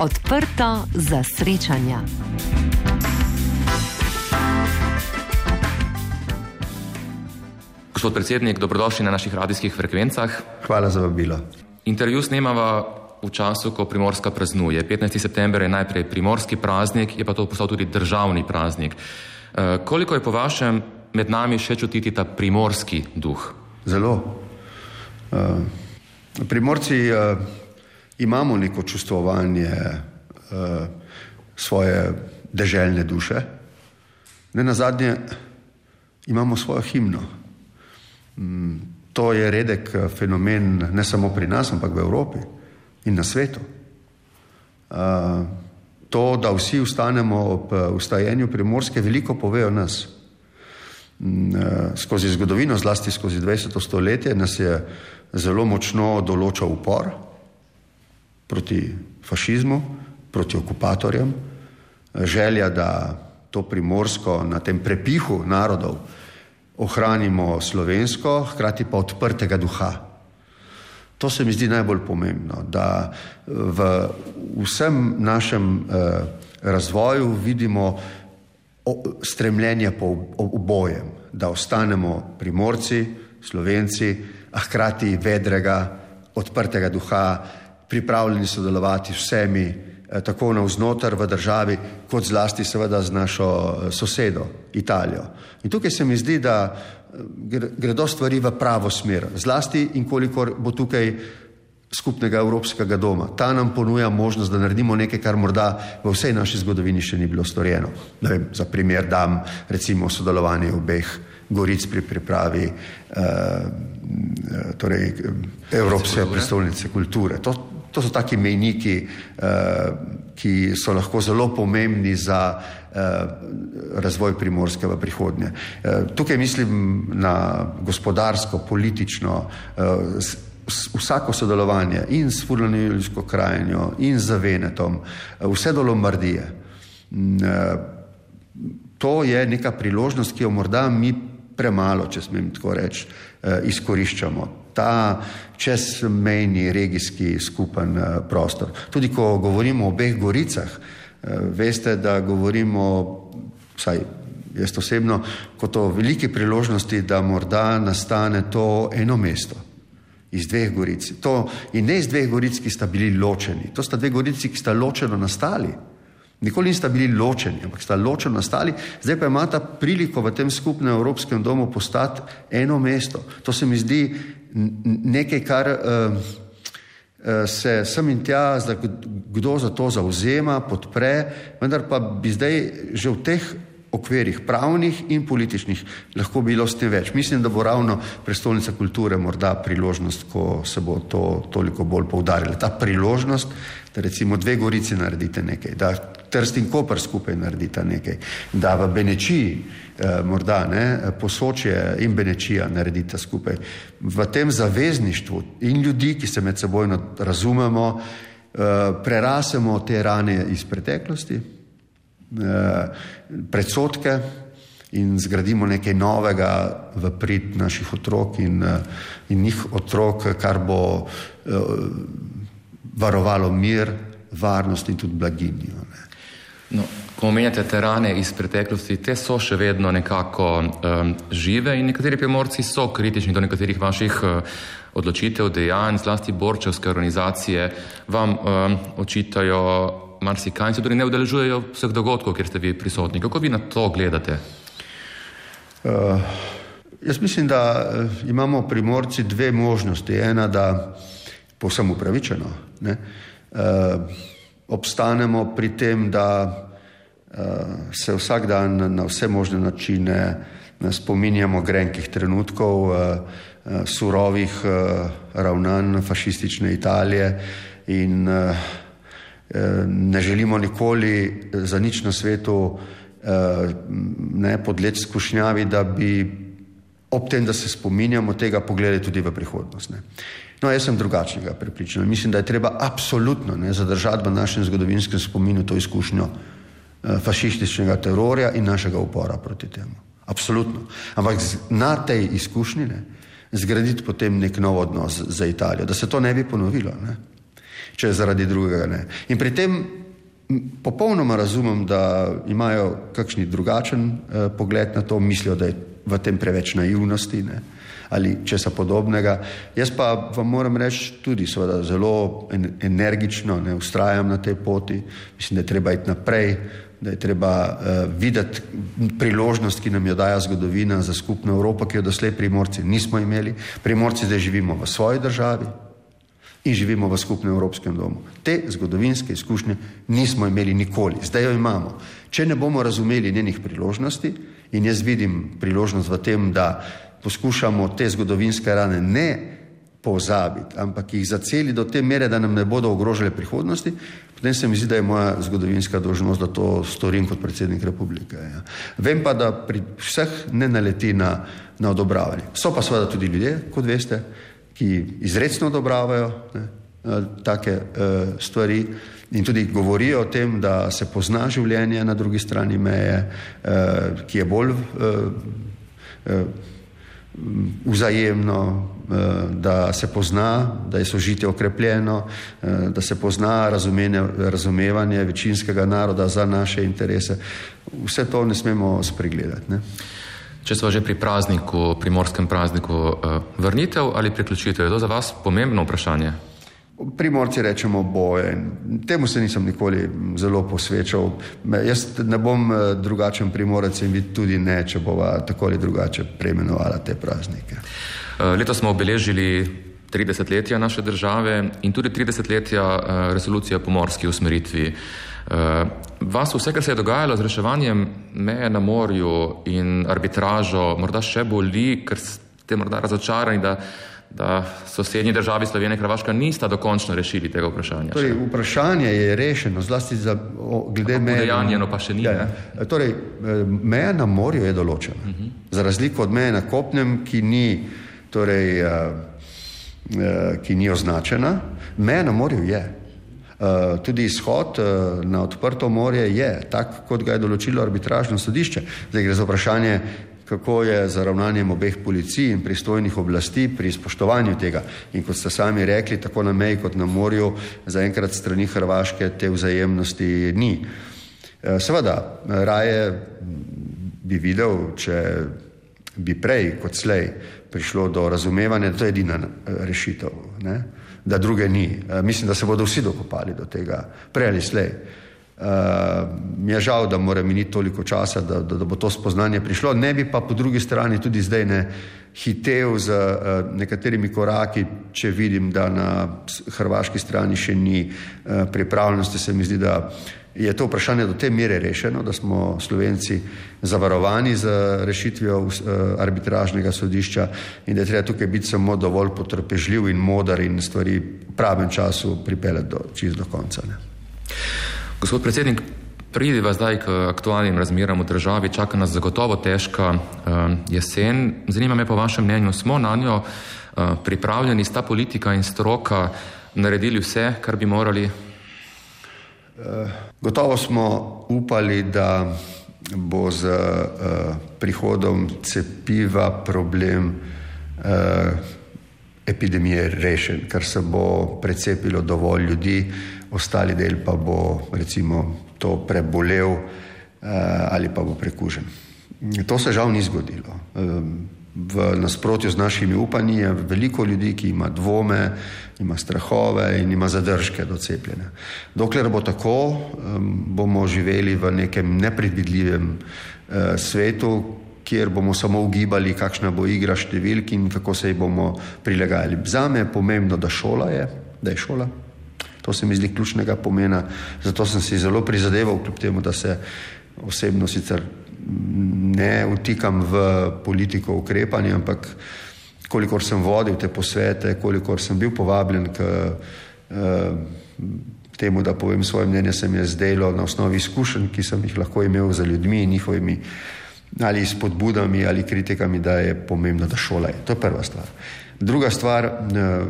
Odprto za srečanja. Gospod predsednik, dobrodošli na naših radijskih frekvencah. Hvala za vabilo. Intervju snemava v času, ko Primorska praznuje. 15. september je najprej primorski praznik, je pa to postal tudi državni praznik. E, koliko je po vašem med nami še čutiti ta primorski duh? Zelo. Uh, primorci uh, imamo neko čustvovanje uh, svoje deželjne duše, ne na zadnje imamo svojo himno. Um, to je redek fenomen ne samo pri nas, ampak v Evropi in na svetu. Uh, to, da vsi ustanemo ob ustajenju primorske, veliko pove o nas. Skozi zgodovino, zlasti skozi 20. stoletje, nas je zelo močno določal upor proti fašizmu, proti okupatorjem, želja, da to primorsko na tem prepihu narodov ohranimo slovensko, hkrati pa odprtega duha. To se mi zdi najbolj pomembno, da v vsem našem eh, razvoju vidimo stremljenje po obojem, da ostanemo primorci, slovenci, a hkrati vedrega, odprtega duha, pripravljeni sodelovati vsemi, eh, tako navznoter v državi, kot zlasti seveda z našo eh, sosedo Italijo. In tukaj se mi zdi, da eh, gredo stvari v pravo smer, zlasti in kolikor bo tukaj skupnega evropskega doma. Ta nam ponuja možnost, da naredimo nekaj, kar morda v vsej naši zgodovini še ni bilo storjeno. Vem, za primer dam recimo sodelovanje obeh Goric pri pripravi eh, torej, Evropske prestolnice kulture. To, to so taki mejniki, eh, ki so lahko zelo pomembni za eh, razvoj primorske v prihodnje. Eh, tukaj mislim na gospodarsko, politično, vsako sodelovanje in s Furlanijsko krajinjo in z Venetom, vse do Lombardije. Mm, to je neka priložnost, ki jo morda mi premalo, če smem tako reči, izkoriščamo. Ta čezmejni regijski skupen eh, prostor. Tudi ko govorimo o obeh goricah, eh, veste, da govorimo, vsaj jaz osebno, kot o veliki priložnosti, da morda nastane to eno mesto iz dveh goric. To, in ne iz dveh goric, ki sta bili ločeni. To sta dve gorici, ki sta ločeno nastali. Nikoli nista bili ločeni, ampak sta ločeno nastali, zdaj pa imata priliko v tem skupnem Evropskem domu postati eno mesto. To se mi zdi nekaj, kar uh, uh, se sem in tja, kdo za to zauzema, podpre, vendar pa bi zdaj že v teh okvirih pravnih in političnih lahko bilo s tem več. Mislim, da bo ravno prestolnica kulture morda priložnost, ko se bo to toliko bolj poudarilo. Ta priložnost, da recimo dve gorici naredite nekaj, da Trst in Koper skupaj naredita nekaj, da v Benečiji eh, morda ne, posočje in Benečija naredita skupaj. V tem zavezništvu in ljudi, ki se med seboj razumemo, eh, prerasemo te rane iz preteklosti, Eh, predsotke in zgradimo nekaj novega v prid naših otrok in, in njih otrok, kar bo varovalo mir, varnost in tudi blaginjo. No, ko omenjate te rane iz preteklosti, te so še vedno nekako um, žive in nekateri primorci so kritični do nekaterih vaših uh, odločitev, dejanj, zlasti borčevske organizacije vam um, očitajo marsikaj se torej ne udeležujejo vseh dogodkov, kjer ste vi prisotni. Kako vi na to gledate? Uh, jaz mislim, da uh, imamo primorci dve možnosti. Ena, da povsem upravičeno ne, uh, obstanemo pri tem, da se vsak dan na vse možne načine spominjamo grenkih trenutkov, uh, uh, surovih uh, ravnanj fašistične Italije in uh, ne želimo nikoli za nič na svetu eh, ne podleč skušnjavi, da bi ob tem, da se spominjamo tega, pogledali tudi v prihodnost. Ne. No, jaz sem drugačnega prepričanja. Mislim, da je treba absolutno ne, zadržati v našem zgodovinskem spominu to izkušnjo eh, fašističnega terorja in našega upora proti temu. Absolutno. Ampak na tej izkušnji ne, zgraditi potem nek nov odnos za Italijo, da se to ne bi ponovilo. Ne. če zaradi drugega ne. In pri tem popolnoma razumem, da imajo kakšni drugačen eh, pogled na to, mislijo, da je v tem preveč naivnosti ne, ali česa podobnega. Jaz pa vam moram reči tudi seveda zelo energično, ne ustrajam na tej poti, mislim, da je treba iti naprej, da je treba uh, videti priložnost, ki nam jo daja zgodovina za skupno Evropo, ki jo doslej primorci nismo imeli. Primorci zdaj živimo v svoji državi, in živimo v skupnem evropskem domu. Te zgodovinske izkušnje nismo imeli nikoli, zdaj jo imamo. Če ne bomo razumeli njenih priložnosti in jaz vidim priložnost v tem, da poskušamo te zgodovinske rane ne pozabiti, ampak jih zaceli do te mere, da nam ne bodo ogrožale prihodnosti, potem se mi zdi, da je moja zgodovinska dožnost, da to storim kot predsednik republike. Ja. Vem pa, da pri vseh ne naleti na, na odobravanje. So pa seveda tudi ljudje, kot veste, ki izredno odobravajo ne, eh, take uh, stvari in tudi govorijo o tem, da se pozna življenje na drugi strani meje, uh, ki je bolj uh, uh, vzajemno, uh, da se pozna, da je sožitje okrepljeno, uh, da se pozna razumevanje večinskega naroda za naše interese. Vse to ne smemo spregledati. Ne. Če smo že pri prazniku, primorskem prazniku, uh, vrnitev ali priključitev, je to za vas pomembno vprašanje? Primorci rečemo boje. Temu se nisem nikoli zelo posvečal. Jaz ne bom eh, drugačen primorec in vi tudi ne, če bova tako ali drugače preimenovala te praznike. Eh, Leto smo obeležili 30 letja naše države in tudi 30 letja resolucije o pomorski usmeritvi. Vas vse, kar se je dogajalo z reševanjem meje na morju in arbitražo, morda še boli, ker ste morda razočarani, da, da sosednji državi Slovenija in Hrvaška nista dokončno rešili tega vprašanja. Torej, vprašanje je rešeno, zlasti za, o, glede meje. Dejanjeno pa še ni. Ja, ja. Torej, eh, meja na morju je določena. Uh mhm. -huh. Za razliko od meje na kopnem, ki ni, torej, uh, uh, ki ni označena, meja na morju je. Eh, tudi izhod uh, na odprto morje je tak, kot ga je določilo arbitražno sodišče. Zdaj gre za vprašanje, kako je z ravnanjem obeh policij in pristojnih oblasti pri spoštovanju tega. In kot ste sami rekli, tako na meji kot na morju, zaenkrat strani Hrvaške te vzajemnosti ni. Uh, seveda, raje bi videl, če bi prej kot slej prišlo do razumevanja, da to je edina rešitev. Ne? da druge ni. Uh, mislim, da se bodo vsi dokopali do tega, prej ali slej. Mi je žal, da mora miniti toliko časa, da, da, da bo to spoznanje prišlo. Ne bi pa po drugi strani tudi zdaj ne hitev z uh, nekaterimi koraki, če vidim, da na hrvaški strani še ni uh, pripravljenosti. Se mi zdi, da je to vprašanje do te mere rešeno, da smo Slovenci zavarovani z rešitvijo uh, arbitražnega sodišča in da je treba tukaj biti samo dovolj potrpežljiv in modar in stvari v pravem času pripeljati do, čist do konca. Ne. Gospod predsednik, pridiva zdaj k aktualnim razmeram v državi, čaka nas zagotovo težka uh, jesen. Zanima me po vašem mnenju, smo na njo uh, pripravljeni, sta politika in stroka naredili vse, kar bi morali Gotovo smo upali, da bo z prihodom cepiva problem epidemije rešen, ker se bo precepilo dovolj ljudi, ostali del pa bo recimo to prebolel uh, ali pa bo prekužen. To se žal ni zgodilo. Um, v nasprotju z našimi upanji je veliko ljudi, ki ima dvome, ima strahove in ima zadržke do cepljenja. Dokler bo tako, bomo živeli v nekem nepredvidljivem eh, svetu, kjer bomo samo ugibali, kakšna bo igra številk in kako se ji bomo prilagajali. Zame je pomembno, da šola je, da je šola. To se mi zdi ključnega pomena, zato sem si zelo prizadeval, kljub temu, da se osebno sicer ne vtikam v politiko ukrepanja, ampak kolikor sem vodil te posvete, kolikor sem bil povabljen k uh, temu, da povem svoje mnenje, se mi je zdelo na osnovi izkušenj, ki sem jih lahko imel za ljudmi in njihovimi ali spodbudami ali kritikami, da je pomembno, da šola je. To je prva stvar. Druga stvar, eh,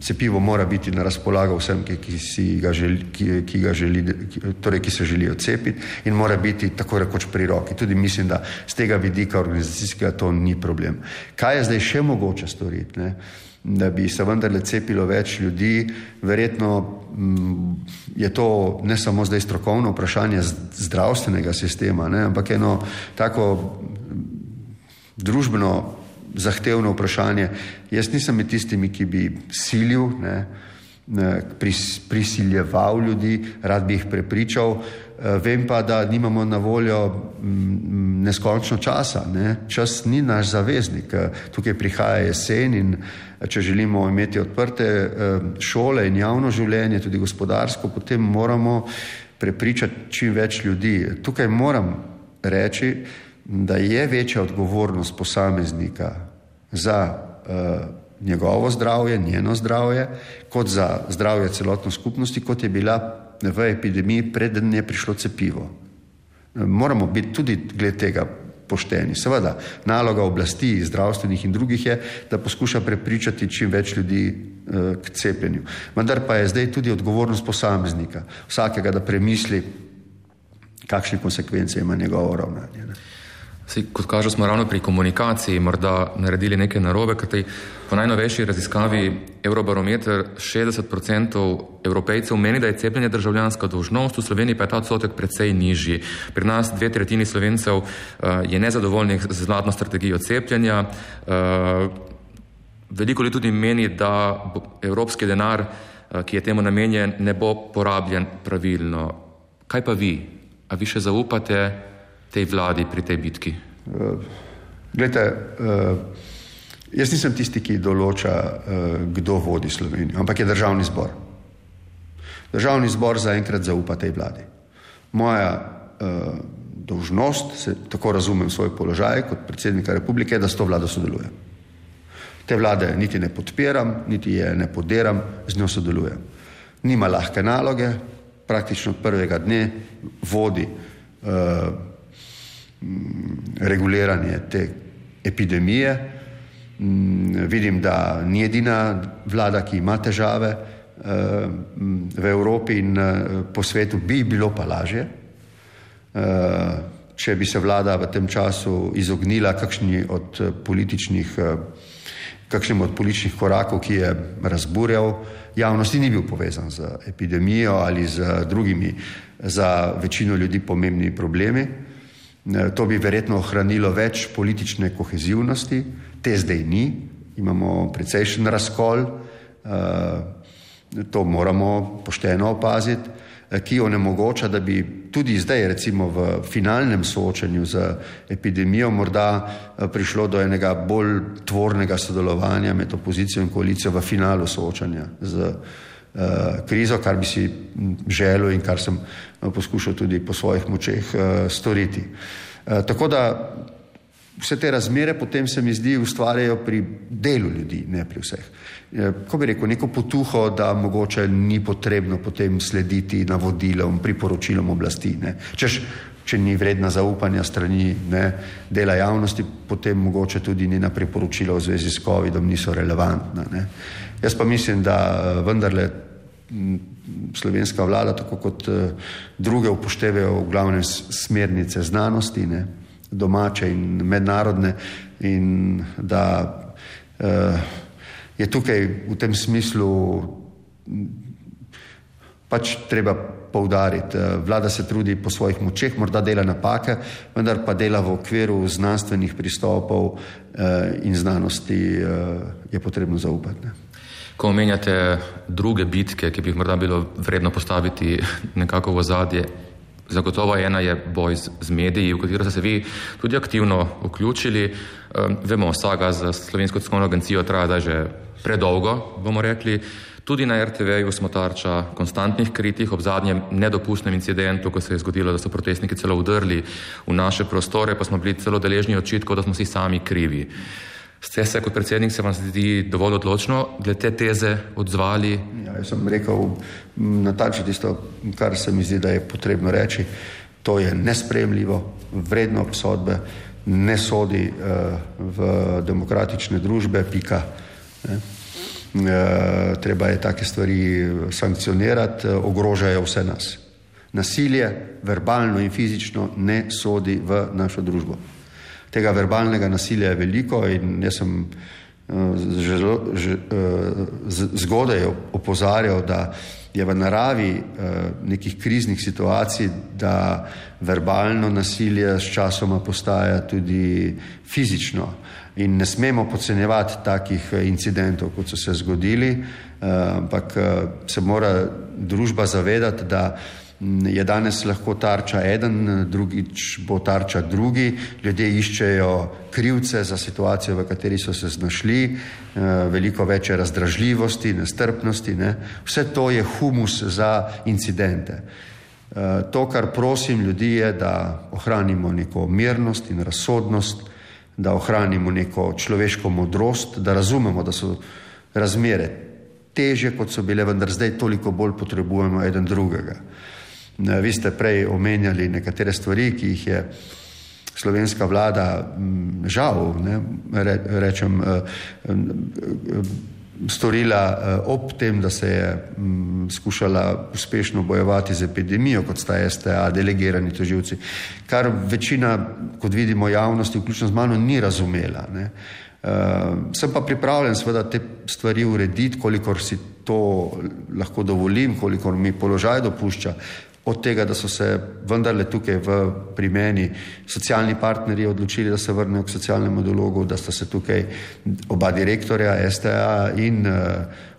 cepivo mora biti na razpolago vsem, ki, ki, ga želi, ki, ki, ga želi, torej, ki se želijo cepiti in mora biti tako rekoč pri roki. Tudi mislim, da z tega vidika organizacijskega to ni problem. Kaj je zdaj še mogoče storiti? Ne? da bi se vendarle cepilo več ljudi. Verjetno mm, je to ne samo zdaj strokovno vprašanje zdravstvenega sistema, ne, ampak eno tako mm, družbeno zahtevno vprašanje. Jaz nisem med tistimi, ki bi silil, ne, pris, prisiljeval ljudi, rad bi jih prepričal. Eh, vem pa, da nimamo na voljo mm, neskončno časa. Ne. Čas ni naš zaveznik. Eh, tukaj prihaja jesen in eh, če želimo imeti odprte šole in javno življenje, tudi gospodarsko, potem moramo prepričati čim več ljudi. Tukaj moram reči, da je večja odgovornost posameznika za uh, njegovo zdravje, njeno zdravje, kot za zdravje celotne skupnosti, kot je bila v epidemiji, preden je prišlo cepivo. Moramo biti tudi glede tega pošteni. Seveda, naloga oblasti, zdravstvenih in drugih je, da poskuša prepričati čim več ljudi eh, k cepljenju. Vendar pa je zdaj tudi odgovornost posameznika, vsakega, da premisli, kakšne konsekvence ima njegovo ravnanje. Ne. Sej, kot kaže, smo ravno pri komunikaciji morda naredili nekaj narobe, ker po najnovejši raziskavi Eurobarometer 60% evropejcev meni, da je cepljenje državljanska dolžnost, v Sloveniji pa je ta odstotek precej nižji. Pri nas dve tretjini slovencev uh, je nezadovoljnih z vladno strategijo cepljenja. Uh, veliko ljudi tudi meni, da evropski denar, uh, ki je temu namenjen, ne bo porabljen pravilno. Kaj pa vi? A vi še zaupate tej vladi pri tej bitki? Uh, glede, uh, jaz nisem tisti, ki določa, uh, kdo vodi Slovenijo, ampak je državni zbor. Državni zbor zaenkrat zaupa tej vladi. Moja dolžnost, se tako razumem svoj položaj kot predsednika republike, da s to vlado sodelujem. Te vlade niti ne podpiram, niti je ne poderam, z njo sodelujem. Nima lahke naloge, praktično od prvega dne vodi uh, reguliranje te epidemije. Mm, vidim, da ni edina vlada, ki ima težave eh, v Evropi in eh, po svetu, bi bilo pa lažje, eh, če bi se vlada v tem času izognila kakšni od političnih, kakšnim od političnih korakov, ki je razburjal javnosti, ni bil povezan z epidemijo ali z drugimi za večino ljudi pomembnimi problemi. Eh, to bi verjetno ohranilo več politične kohezivnosti, te zdaj ni, imamo precejšen razkol, eh, to moramo pošteno opaziti, eh, ki onemogoča, da bi tudi zdaj, recimo v finalnem soočenju z epidemijo, morda prišlo do enega bolj tvornega sodelovanja med opozicijo in koalicijo v finalu soočanja z epidemijo. Eh, krizo, kar bi si želel in kar sem eh, poskušal tudi po svojih močeh eh, storiti. Tako da vse te razmere potem se mi zdi ustvarjajo pri delu ljudi, ne pri vseh. Ko bi rekel, neko potuho, da mogoče ni potrebno potem slediti navodilom, priporočilom oblasti. Ne. Češ, če ni vredna zaupanja strani ne, dela javnosti, potem mogoče tudi njena priporočila v zvezi s COVID-om niso relevantna. Ne. Jaz pa mislim, da eh, vendarle slovenska vlada, tako kot eh, druge, upoštevajo v glavnem smernice znanosti, ne, domače in mednarodne, in da uh, je tukaj v tem smislu pač treba poudariti. Vlada se trudi po svojih močeh, morda dela napake, vendar pa dela v okviru znanstvenih pristopov in znanosti je potrebno zaupati. Ne. Ko omenjate druge bitke, ki bi jih morda bilo vredno postaviti nekako v zadje, zagotovo ena je boj z, mediji, v katero ste se vi tudi aktivno vključili. Um, vemo, saga za Slovensko tiskovno agencijo traja že predolgo, bomo rekli. Tudi na RTV-ju smo tarča konstantnih kritik ob zadnjem nedopustnem incidentu, ko se je zgodilo, da so protestniki celo udrli v naše prostore, pa smo bili celo deležni očitkov, da smo si sami krivi. Ste se kot predsednik, se vam zdi dovolj odločno, glede te teze odzvali? Ja, jaz sem rekel natančno tisto, kar se mi zdi, da je potrebno reči. To je nespremljivo, vredno obsodbe, ne sodi uh, v demokratične družbe, pika. Ne. E, treba je take stvari sankcionirati, ogrožajo vse nas. Nasilje, verbalno in fizično, ne sodi v našo družbo. Tega verbalnega nasilja je veliko in jaz sem že, že zgodaj opozarjal, da je v naravi nekih kriznih situacij, da verbalno nasilje s časoma postaja tudi fizično. In ne smemo podcenjevati takih incidentov, kot so se zgodili, ampak se mora družba zavedati, da je danes lahko tarča eden, drugič bo tarča drugi, ljudje iščejo krivce za situacijo, v kateri so se znašli, eh, veliko več je razdražljivosti, nestrpnosti, ne. vse to je humus za incidente. Eh, to, kar prosim ljudi, je, da ohranimo neko mirnost in razsodnost, da ohranimo neko človeško modrost, da razumemo, da so razmere teže, kot so bile, vendar zdaj toliko bolj potrebujemo eden drugega. Vi ste prej omenjali nekatere stvari, ki jih je slovenska vlada žal, ne, rečem, eh, eh, storila eh, ob tem, da se je skušala uspešno bojevati z epidemijo, kot sta STA, delegirani toživci, kar večina, kot vidimo, javnosti, vključno z mano, ni razumela. Ne. Uh, sem pa pripravljen seveda te stvari urediti, kolikor si to lahko dovolim, kolikor mi položaj dopušča, od tega, da so se vendarle tukaj v, pri meni socialni partnerji odločili, da se vrnejo k socialnemu dialogu, da sta se tukaj oba direktorja STA in uh,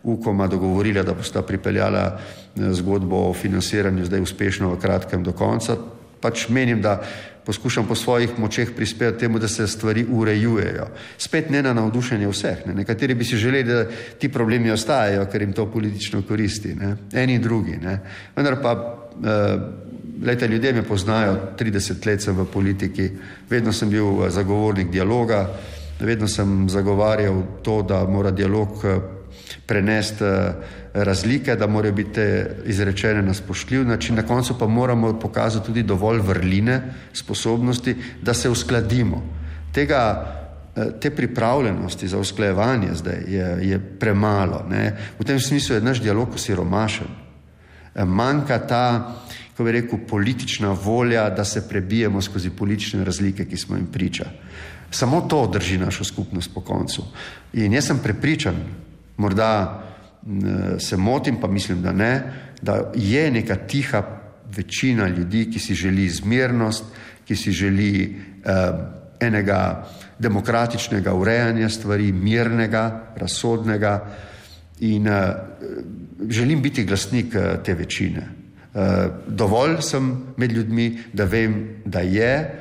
UKOMA dogovorila, da bosta pripeljala uh, zgodbo o financiranju zdaj uspešno v kratkem do konca. Pač menim, da poskušam po svojih močeh prispevati temu, da se stvari urejujejo. Spet ne na navdušenje vseh. Ne. Nekateri bi si želeli, da ti problemi ostajajo, ker jim to politično koristi. Ne. Eni in drugi. Ne. Vendar pa Lejte, ljudje me poznajo, 30 let sem v politiki, vedno sem bil zagovornik dialoga, vedno sem zagovarjal to, da mora dialog prenesti razlike, da morajo biti izrečene na spoštljiv način, na koncu pa moramo pokazati tudi dovolj vrline, sposobnosti, da se uskladimo. Tega, te pripravljenosti za usklajevanje zdaj je, je premalo. Ne? V tem smislu je naš dialog osiromašen. Eh, manjka ta, kako bi rekel, politična volja, da se prebijemo skozi politične razlike, ki smo jim priča. Samo to drži našo skupnost po koncu. In jaz sem prepričan, morda se motim, pa mislim, da ne, da je neka tiha večina ljudi, ki si želi zmernost, ki si želi eh, enega demokratičnega urejanja stvari, mirnega, razsodnega in eh, želim biti glasnik eh, te večine. Eh, dovolj sem med ljudmi, da vem, da je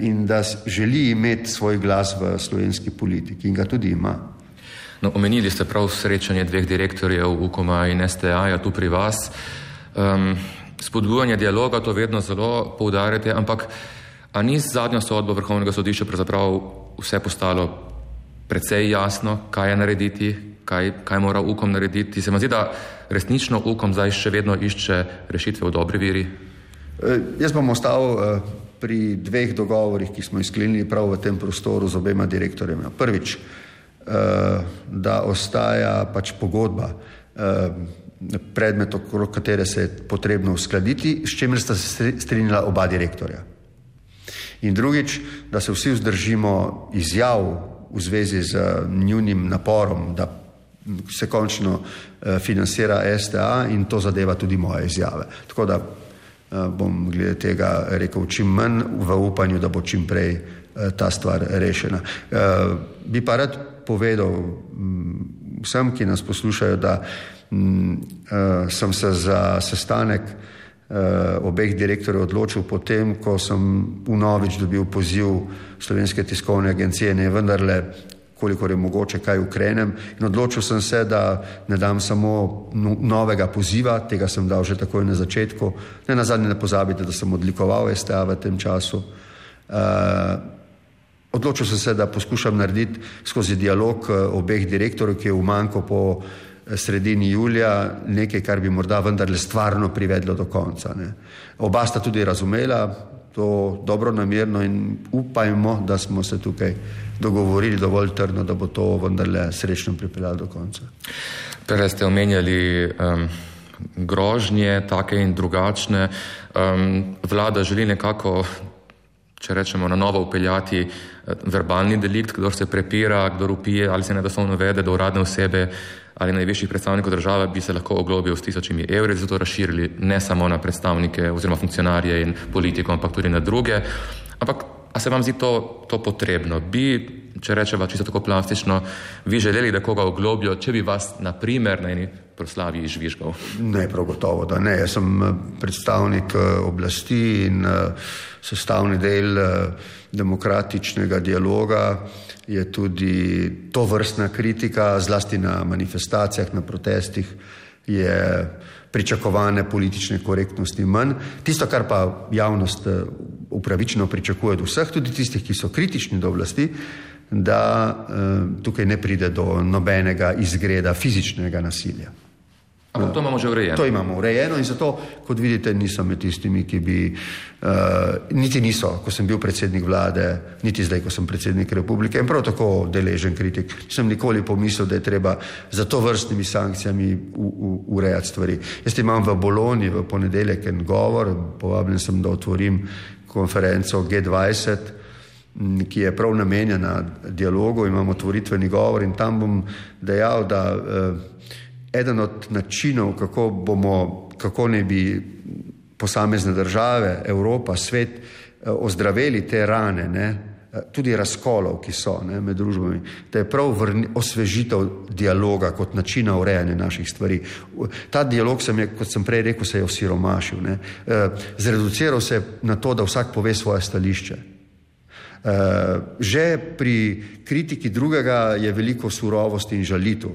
in da želi imeti svoj glas v slovenski politiki in ga tudi ima. No, omenili ste prav srečanje dveh direktorjev UKOM-a in STA-ja tu pri vas. Um, spodbujanje dialoga to vedno zelo poudarjate, ampak a ni zadnjo sodbo Vrhovnega sodišča pravzaprav vse postalo precej jasno, kaj je narediti, kaj, kaj mora UKOM narediti. Se mi zdi, da resnično UKOM zdaj še vedno išče rešitve v dobri veri. E, jaz bom ostal e, pri dveh dogovorih, ki smo jih sklenili prav v tem prostoru z obema direktorjema. Prvič, da ostaja pač pogodba, e, predmet, okrog katere se je potrebno uskladiti, s čimer sta se strinjala oba direktorja. In drugič, da se vsi vzdržimo izjav v zvezi z njunim naporom, da se končno uh, financira STA in to zadeva tudi moje izjave. Tako da bom glede tega rekel čim manj v upanju, da bo čim prej ta stvar rešena. Bi pa rad povedal um, vsem, ki nas poslušajo, da um, uh, sem se za sestanek uh, obeh direktorjev odločil potem, ko sem vnovič dobil poziv Slovenske tiskovne agencije, ne vendarle kolikor je mogoče kaj ukrenem. In odločil sem se, da ne dam samo no, novega poziva, tega sem dal že takoj na začetku. Ne na zadnje ne pozabite, da sem odlikoval STA v tem času. Uh, odločil sem se, da poskušam narediti skozi dialog eh, obeh direktorjev, ki je v manjko po eh, sredini julija, nekaj, kar bi morda vendarle stvarno privedlo do konca. Ne. Oba sta tudi razumela, to dobro namerno in upajmo, da smo se tukaj dogovorili dovolj trdno, da bo to vendarle srečno pripeljalo do konca. Prej ste omenjali um, grožnje, take in drugačne. Um, vlada želi nekako, če rečemo, na novo upeljati eh, verbalni delikt, kdo se prepira, kdo upije ali se nedoslovno vede do uradne osebe ali najvišjih predstavnikov države, bi se lahko oglobil s tisočimi evri, zato razširili ne samo na predstavnike oziroma funkcionarje in politikov, ampak tudi na druge. Ampak A se vam zdi to, to potrebno? Bi, če rečemo čisto tako plastično, vi želeli, da koga oglobijo, če bi vas, na primer, na eni proslavi izžvižgal? Ne, prav gotovo, da ne. Jaz sem eh, predstavnik eh, oblasti in eh, sestavni del demokratičnega dialoga je tudi to vrstna kritika, zlasti na manifestacijah, na protestih, je pričakovane politične korektnosti manj. Tisto, kar pa javnost upravičeno pričakuje od vseh, tudi tistih, ki so kritični do oblasti, da eh, tukaj ne pride do nobenega izgreda fizičnega nasilja. Ampak to imamo že urejeno. To imamo urejeno in zato, kot vidite, nisem med tistimi, ki bi, uh, niti niso, ko sem bil predsednik vlade, niti zdaj, ko sem predsednik republike in prav tako deležen kritik. Nisem nikoli pomislil, da je treba za to vrstnimi sankcijami u, u, urejati stvari. Jaz imam v Boloni v ponedeljek en govor, povabljen sem, da otvorim konferenco G20 ki je prav namenjena dialogu, imamo otvoritveni govor in tam bom dejal, da uh, eden od načinov, kako bomo, kako ne bi posamezne države, Evropa, svet eh, ozdravili te rane, ne, eh, tudi razkolov, ki so ne, med družbami, da je prav vrni, osvežitev dialoga kot načina urejanja naših stvari. Ta dialog sem je, kot sem prej rekel, se je osiromašil, ne, eh, zreduciral se na to, da vsak pove svoje stališče. Že pri kritiki drugega je veliko surovosti in žalitev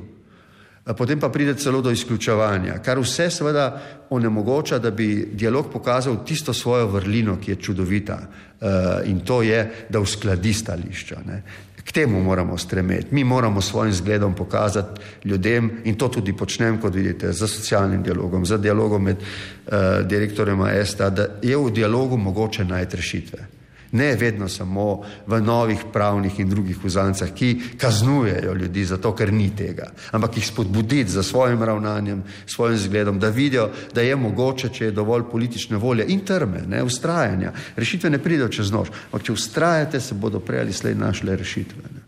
potem pa pride celo do izključevanja, kar vse seveda onemogoča, da bi dialog pokazal tisto svojo vrlino, ki je čudovita uh, in to je, da uskladi stališča. Ne. K temu moramo stremeti. Mi moramo svojim zgledom pokazati ljudem in to tudi počnem, kot vidite, za socialnim dialogom, za dialogom med uh, direktorjem ASTA, da je v dialogu mogoče najti rešitve ne vedno samo v novih pravnih in drugih uzancah, ki kaznujejo ljudi zato, ker ni tega, ampak jih spodbuditi za svojim ravnanjem, svojim zgledom, da vidijo, da je mogoče, če je dovolj politične volje in trme, ne ustrajanja. Rešitve ne pridejo čez noč, ampak če ustrajate, se bodo prej ali slej našle rešitve. Ne.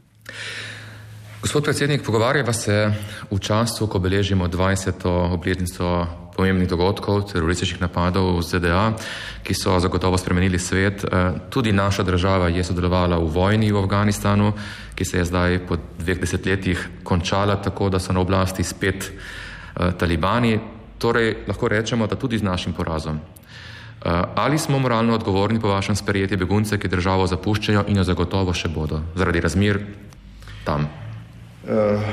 Gospod predsednik, pogovarjava se v času, ko beležimo 20. obletnico pomembnih dogodkov, terorističnih napadov v ZDA, ki so zagotovo spremenili svet. Eh, tudi naša država je sodelovala v vojni v Afganistanu, ki se je zdaj po dveh desetletjih končala tako, da so na oblasti spet eh, talibani. Torej, lahko rečemo, da tudi z našim porazom. Eh, ali smo moralno odgovorni po vašem sprejeti begunce, ki državo zapuščajo in jo zagotovo še bodo zaradi razmir tam? Uh,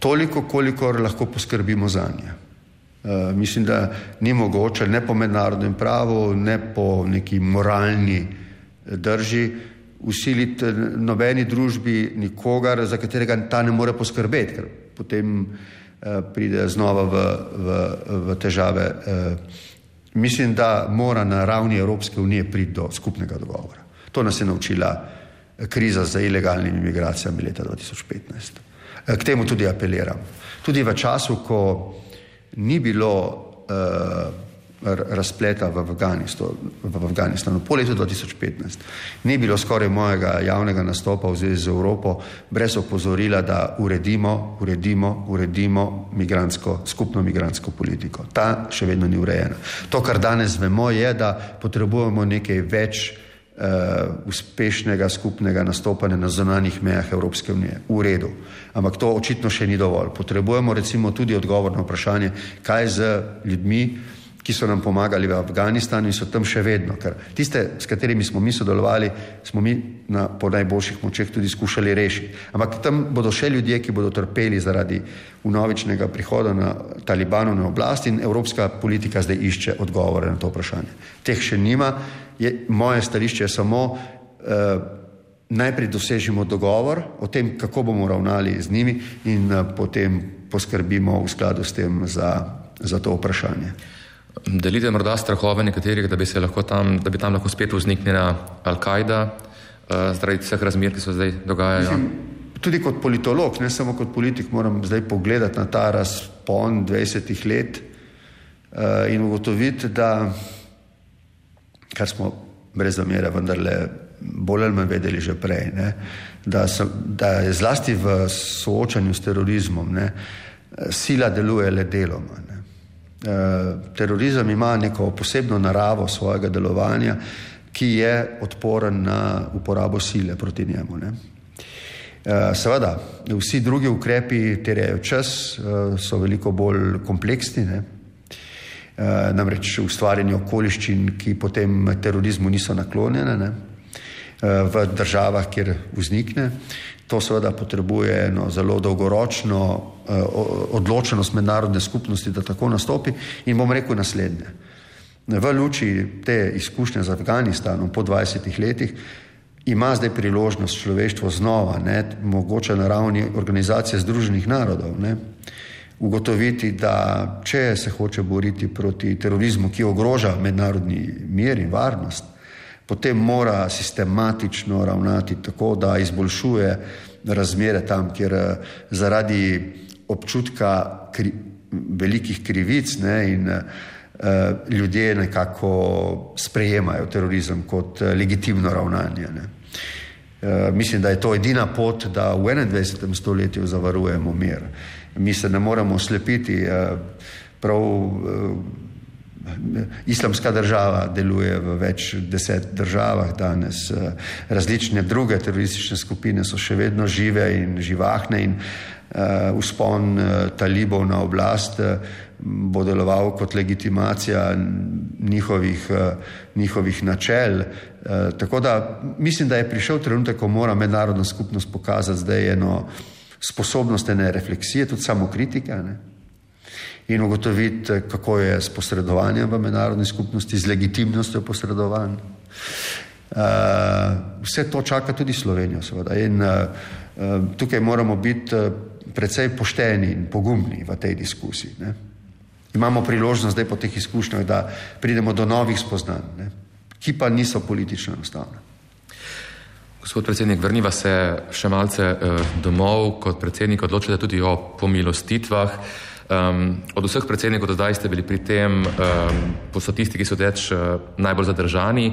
toliko, kolikor lahko poskrbimo za nje. Eh, mislim, da ni mogoče ne po mednarodnem pravu, ne po neki moralni eh, drži usiliti eh, nobeni družbi nikogar, za katerega ta ne more poskrbeti, ker potem pride znova v, v, v težave. Mislim, da mora na ravni Evropske unije priti do skupnega dogovora. To nas je naučila kriza za ilegalnimi migracijami leta 2015. K temu tudi apeliram. Tudi v času, ko ni bilo uh, razpleta v Afganistanu, v Afganistanu po letu 2015, ni bilo skoraj mojega javnega nastopa v zvezi z Evropo brez opozorila, da uredimo, uredimo, uredimo migransko, skupno migransko politiko. Ta še vedno ni urejena. To, kar danes vemo, je, da potrebujemo nekaj več uspešnega skupnega nastopanja na zonanjih mejah Evropske unije. V redu. Ampak to očitno še ni dovolj. Potrebujemo recimo tudi odgovor na vprašanje, kaj z ljudmi, ki so nam pomagali v Afganistanu in so tam še vedno. Ker tiste, s katerimi smo mi sodelovali, smo mi na, po najboljših močeh tudi skušali rešiti. Ampak tam bodo še ljudje, ki bodo trpeli zaradi unovičnega prihoda na Talibanu na oblast in evropska politika zdaj išče odgovore na to vprašanje. Teh še nima je, moje stališče je samo, eh, najprej dosežimo dogovor o tem, kako bomo ravnali z njimi in eh, potem poskrbimo v skladu s tem za, za to vprašanje. Delite morda strahove nekaterih, da bi, tam, da bi tam lahko spet vzniknila Al-Kaida uh, zaradi vseh razmer, ki se zdaj dogajajo? Mislim, tudi kot politolog, ne samo kot politik, moram zdaj pogledati na ta razpon 20 let uh, in ugotoviti, da kar smo brez zamere vendarle bolj ali manj vedeli že prej, ne, da, so, da je zlasti v soočanju s terorizmom ne, sila deluje le deloma. Ne. E, terorizem ima neko posebno naravo svojega delovanja, ki je odporen na uporabo sile proti njemu. Ne. E, seveda, vsi drugi ukrepi terjajo čas, e, so veliko bolj kompleksni. Ne. Eh, namreč ustvarjanje okoliščin, ki potem terorizmu niso naklonjene ne, eh, v državah, kjer vznikne. To seveda potrebuje eno zelo dolgoročno eh, odločenost mednarodne skupnosti, da tako nastopi in bom rekel naslednje. V luči te izkušnje z Afganistanom po 20 letih ima zdaj priložnost človeštvo znova, ne, mogoče na ravni organizacije Združenih narodov, ne, ugotoviti, da če se hoče boriti proti terorizmu, ki ogroža mednarodni mir in varnost, potem mora sistematično ravnati tako, da izboljšuje razmere tam, kjer eh, zaradi občutka kri, velikih krivic ne, in uh, ljudje nekako sprejemajo terorizem kot uh, legitimno ravnanje. Ne. Uh, mislim, da je to edina pot, da v 21. stoletju zavarujemo mir. Uh, mi se ne moremo slepiti. Eh, prav eh, islamska država deluje v več deset državah danes, eh, različne druge teroristične skupine so še vedno žive in živahne in uspon talibov na oblast bo deloval kot legitimacija njihovih, njihovih načel. Tako da mislim, da je prišel trenutek, ko mora mednarodna skupnost pokazati zdaj eno sposobnost ene refleksije, tudi samokritike ne? in ugotoviti, kako je s posredovanjem v mednarodni skupnosti, z legitimnostjo posredovanja. Uh, vse to čaka tudi Slovenijo, seveda. In uh, tukaj moramo biti precej pošteni in pogumni v tej diskusiji. Ne? Imamo priložnost zdaj po teh izkušnjah, da pridemo do novih spoznanj, ne? ki pa niso politično enostavne. Gospod predsednik, vrniva se še malce uh, domov. Kot predsednik odločite tudi o pomilostitvah. Um, od vseh predsednikov do zdaj ste bili pri tem um, po statistiki sodeč uh, najbolj zadržani.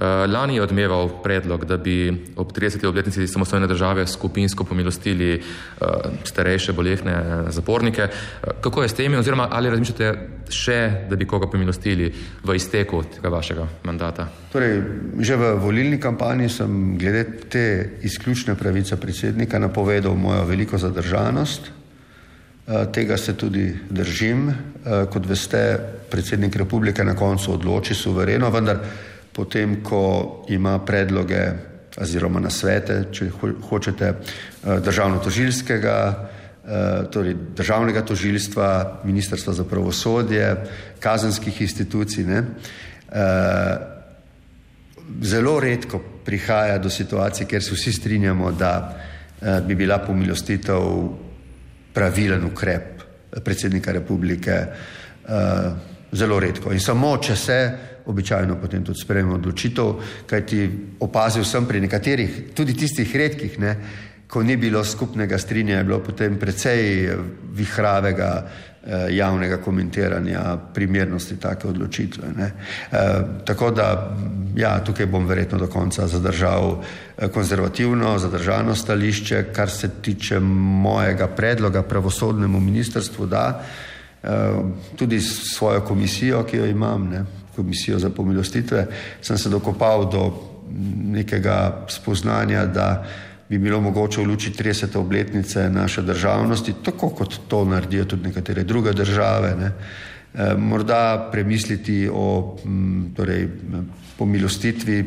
Uh, lani je odmeval predlog, da bi ob 30. obletnici samostojne države skupinsko pomilostili uh, starejše, bolehne zapornike. Uh, kako je s temi oziroma ali razmišljate še, da bi koga pomilostili v izteku tega vašega mandata? Torej, že v volilni kampanji sem glede te izključne pravice predsednika napovedal mojo veliko zadržanost. Eh, tega se tudi držim. Eh, kot veste, predsednik republike na koncu odloči suvereno, vendar potem, ko ima predloge oziroma nasvete, če hočete, eh, državno-tožilskega, torej državnega tožilstva, ministrstva za pravosodje, kazenskih institucij, ne, zelo redko prihaja do situacije, kjer se vsi strinjamo, da bi bila pomilostitev pravilen ukrep predsednika republike, zelo redko. In samo, če se običajno potem tudi sprejme odločitev, kajti opazil sem pri nekaterih, tudi tistih redkih, ne, ko ni bilo skupnega strinja, je bilo potem precej vihravega eh, javnega komentiranja primernosti take odločitve. Eh, tako da ja, tukaj bom verjetno do konca zadržal eh, konzervativno, zadržano stališče, kar se tiče mojega predloga pravosodnemu ministrstvu, da eh, tudi svojo komisijo, ki jo imam, ne, komisijo za pomilostitve, sem se dokopal do nekega spoznanja, da bi bilo mogoče v luči 30. obletnice naše državnosti, tako kot to naredijo tudi nekatere druge države, ne, eh, morda premisliti o m, torej, pomilostitvi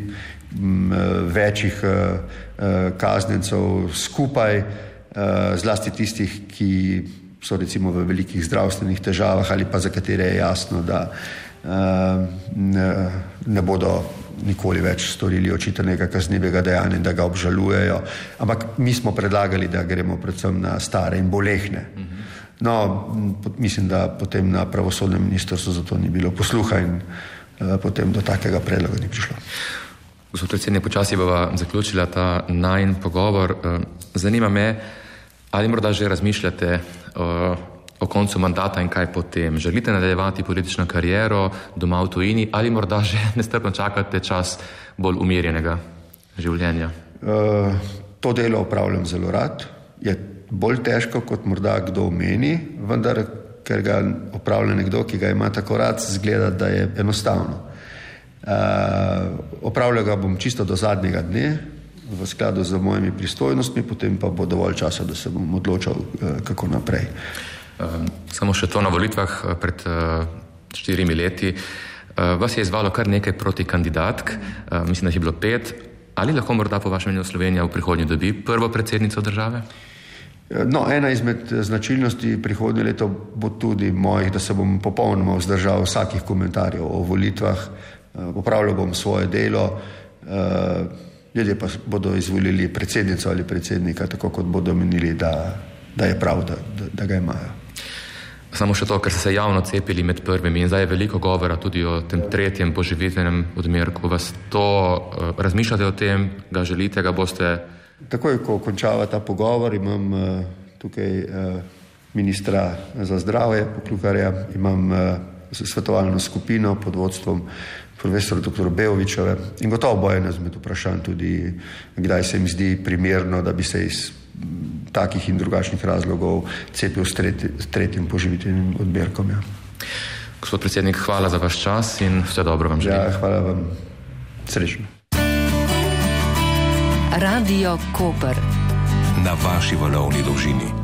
m, večjih eh, kaznencev skupaj, eh, zlasti tistih, ki so recimo v velikih zdravstvenih težavah ali pa za katere je jasno, da ne, ne bodo nikoli več storili očitanega kaznivega dejanja in da ga obžalujejo. Ampak mi smo predlagali, da gremo predvsem na stare in bolehne. No, mislim, da potem na pravosodnem ministrstvu za to ni bilo posluha in uh, potem do takega predloga ni prišlo. Gospod predsednik, počasi bova zaključila ta najn pogovor. Zanima me, ali morda že razmišljate o, o koncu mandata in kaj potem. Želite nadaljevati politično kariero doma v tujini ali morda že nestrpno čakate čas bolj umirjenega življenja? Uh, to delo opravljam zelo rad. Je bolj težko, kot morda kdo meni, vendar, ker ga opravlja nekdo, ki ga ima tako rad, zgleda, da je enostavno. Uh, opravljal ga bom čisto do zadnjega dne, v skladu z mojimi pristojnostmi, potem pa bo dovolj časa, da se bom odločil, uh, kako naprej. Um, samo še to na volitvah pred uh, štirimi leti. Uh, vas je izvalo kar nekaj proti kandidatk, mislim, da jih je bilo pet. Ali lahko morda po vašem mnenju Slovenija v prihodnje dobi prvo predsednico države? No, ena izmed značilnosti prihodnje leto bo tudi mojih, da se bom popolnoma vzdržal vsakih komentarjev o volitvah, popravljal bom svoje delo, ljudje pa bodo izvolili predsednico ali predsednika, tako kot bodo menili, da, da je prav, da, da ga imajo. Samo še to, ker ste se javno cepili med prvimi in zdaj je veliko govora tudi o tem tretjem poživitvenem odmerku. Vas to uh, razmišljate o tem, ga želite, ga boste? Takoj, ko končava ta pogovor, imam uh, tukaj uh, ministra za zdravje, poklukarja, imam uh, svetovalno skupino pod vodstvom profesora dr. Beovičeve in gotovo bo eno izmed vprašanj tudi, kdaj se mi zdi primerno, da bi se iz takih in drugačnih razlogov cepil s, tretji, s tretjim poživitvenim odmerkom. Ja. Gospod predsednik, hvala za vaš čas in vse dobro vam želim. Ja, hvala vam. Srečno. Radio Koper na vaši valovni dolžini.